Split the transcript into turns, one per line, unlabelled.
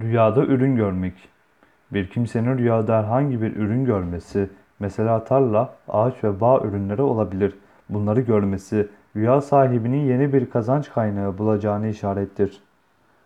Rüyada ürün görmek. Bir kimsenin rüyada herhangi bir ürün görmesi, mesela tarla, ağaç ve bağ ürünleri olabilir. Bunları görmesi, rüya sahibinin yeni bir kazanç kaynağı bulacağını işarettir.